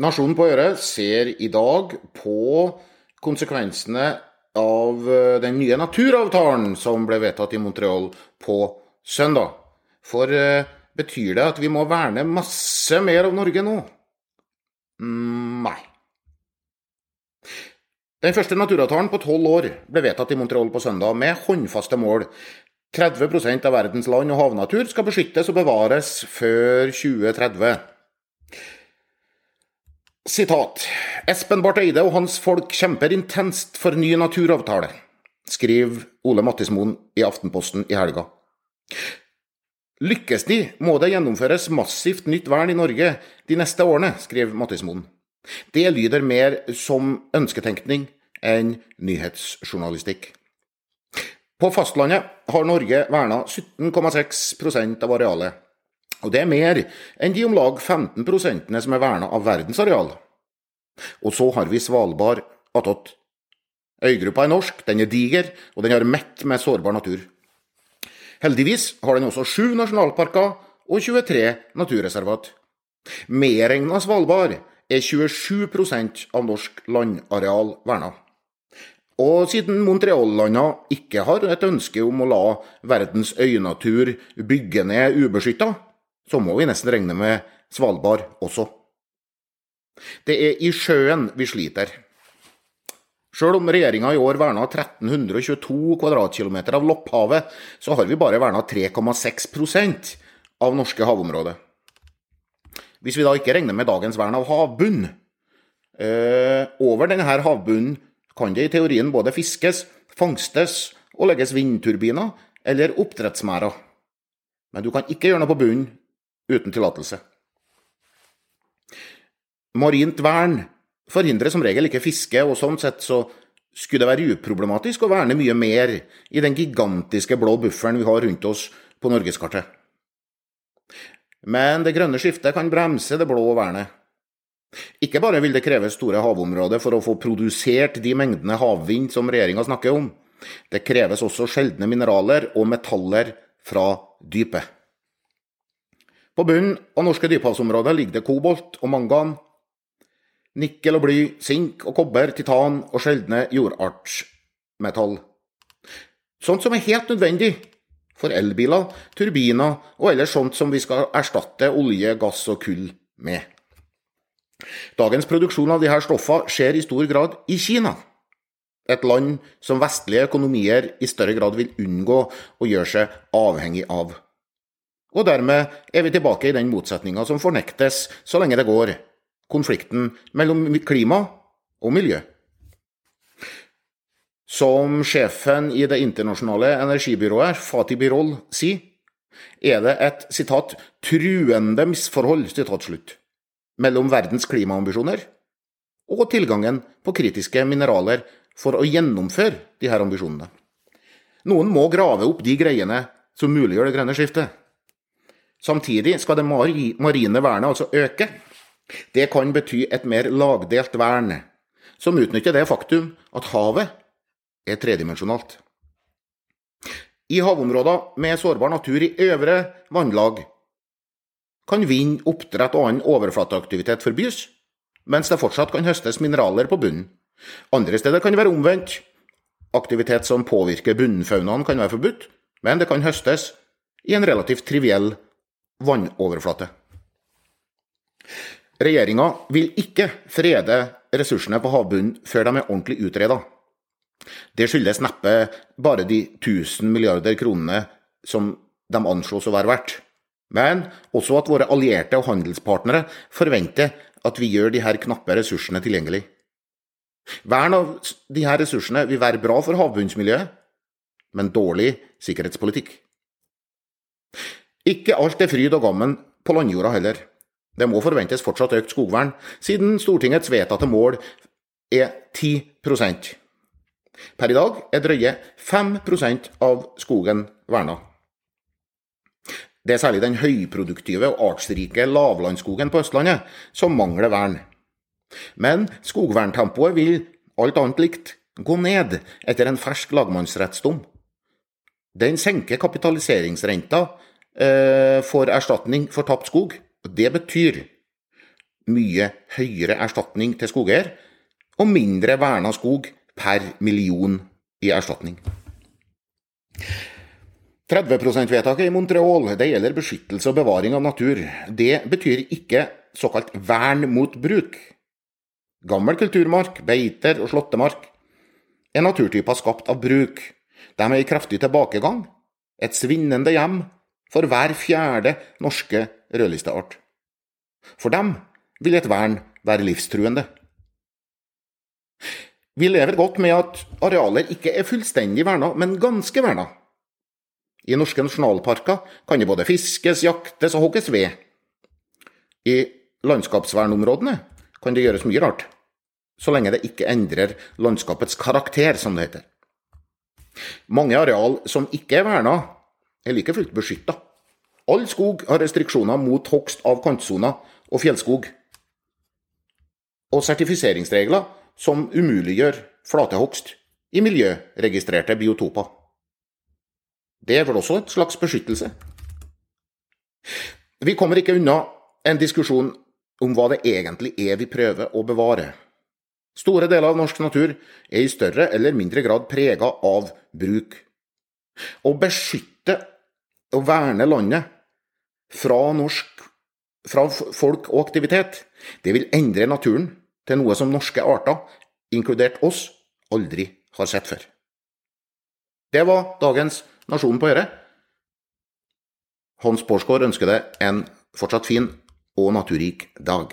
Nasjonen på Øre ser i dag på konsekvensene av eh, den nye naturavtalen som ble vedtatt i Montreal på søndag. For eh, betyr det at vi må verne masse mer av Norge nå? Mm, nei. Den første naturavtalen på tolv år ble vedtatt i Montreal på søndag med håndfaste mål. 30% av verdens land- og havnatur skal beskyttes og bevares før 2030. Sitat. Espen Barth Eide og hans folk kjemper intenst for ny naturavtale, skriver Ole Mattismoen i Aftenposten i helga. Lykkes de, må det gjennomføres massivt nytt vern i Norge de neste årene, skriver Mattismoen. Det lyder mer som ønsketenkning enn nyhetsjournalistikk. På fastlandet har Norge verna 17,6% av arealet. Og det er mer enn de om lag 15 som er verna av verdens areal. Og så har vi Svalbard attåt. Øygruppa er norsk, den er diger, og den har mett med sårbar natur. Heldigvis har den også sju nasjonalparker og 23 naturreservat. Medregna Svalbard er 27% av norsk landareal verna. Og siden Montreal-landa ikke har et ønske om å la verdens øynatur bygge ned ubeskytta, så må vi nesten regne med Svalbard også. Det er i sjøen vi sliter. Sjøl om regjeringa i år verna 1322 kvadratkilometer av Lopphavet, så har vi bare verna 3,6% av norske havområder. Hvis vi da ikke regner med dagens vern av havbunn eh, Over denne havbunnen kan det i teorien både fiskes, fangstes og legges vindturbiner eller oppdrettsmerder. Men du kan ikke gjøre noe på bunnen uten tillatelse. Marint vern forhindrer som regel ikke fiske, og sånn sett så skulle det være uproblematisk å verne mye mer i den gigantiske blå bufferen vi har rundt oss på norgeskartet. Men det grønne skiftet kan bremse det blå vernet. Ikke bare vil det kreve store havområder for å få produsert de mengdene havvind som regjeringa snakker om, det kreves også sjeldne mineraler og metaller fra dypet. På bunnen av norske dyphavsområder ligger det kobolt og mangan, nikkel og bly, sink og kobber, titan og sjeldne jordartsmetall. Sånt som er helt nødvendig for elbiler, turbiner og ellers sånt som vi skal erstatte olje, gass og kull med. Dagens produksjon av disse stoffene skjer i stor grad i Kina, et land som vestlige økonomier i større grad vil unngå å gjøre seg avhengig av. Og dermed er vi tilbake i den motsetninga som fornektes så lenge det går, konflikten mellom klima og miljø. Som sjefen i det internasjonale energibyrået, Fatih Birol, sier, er det et sitat, 'truende misforhold' citat, slutt, mellom verdens klimaambisjoner og tilgangen på kritiske mineraler for å gjennomføre her ambisjonene. Noen må grave opp de greiene som muliggjør det grønne skiftet. Samtidig skal det marine vernet altså øke. Det kan bety et mer lagdelt vern, som utnytter det faktum at havet er tredimensjonalt. I havområder med sårbar natur i øvre vannlag kan vind, oppdrett og annen overflateaktivitet forbys, mens det fortsatt kan høstes mineraler på bunnen. Andre steder kan det være omvendt. Aktivitet som påvirker bunnfaunaen kan være forbudt, men det kan høstes i en relativt triviell vannoverflate. Regjeringa vil ikke frede ressursene på havbunnen før de er ordentlig utreda. Det skyldes neppe bare de 1000 milliarder kronene som de anslås å være verdt, men også at våre allierte og handelspartnere forventer at vi gjør de her knappe ressursene tilgjengelig. Vern av de her ressursene vil være bra for havbunnsmiljøet, men dårlig sikkerhetspolitikk. Ikke alt er fryd og gammen på landjorda heller. Det må forventes fortsatt økt skogvern, siden Stortingets vedtatte mål er 10% Per i dag er drøye 5% av skogen verna. Det er særlig den høyproduktive og artsrike lavlandsskogen på Østlandet som mangler vern. Men skogverntempoet vil, alt annet likt, gå ned etter en fersk lagmannsrettsdom. Den senker kapitaliseringsrenta eh, for erstatning for tapt skog. Det betyr mye høyere erstatning til skogeier, og mindre verna skog per million i erstatning. 30 %-vedtaket i Montreal det gjelder beskyttelse og bevaring av natur. Det betyr ikke såkalt vern mot bruk. Gammel kulturmark, beiter og slåttemark er naturtyper skapt av bruk. De er i kraftig tilbakegang. Et svinnende hjem for hver fjerde norske rødlisteart. For dem vil et vern være livstruende. Vi lever godt med at arealer ikke er fullstendig verna, men ganske verna. I norske nasjonalparker kan det både fiskes, jaktes og hogges ved. I landskapsvernområdene kan det gjøres mye rart, så lenge det ikke endrer landskapets karakter, som det heter. Mange areal som ikke er verna, er like fullt beskytta. All skog har restriksjoner mot hogst av kantsoner og fjellskog, og sertifiseringsregler som umuliggjør flatehogst i miljøregistrerte biotoper. Det er vel også et slags beskyttelse? Vi kommer ikke unna en diskusjon om hva det egentlig er vi prøver å bevare. Store deler av norsk natur er i større eller mindre grad prega av bruk. Å beskytte og verne landet fra, norsk, fra folk og aktivitet, det vil endre naturen til noe som norske arter, inkludert oss, aldri har sett før. Det var dagens Nasjonen på øret. Hans Porsgaard ønsker deg en fortsatt fin og naturrik dag.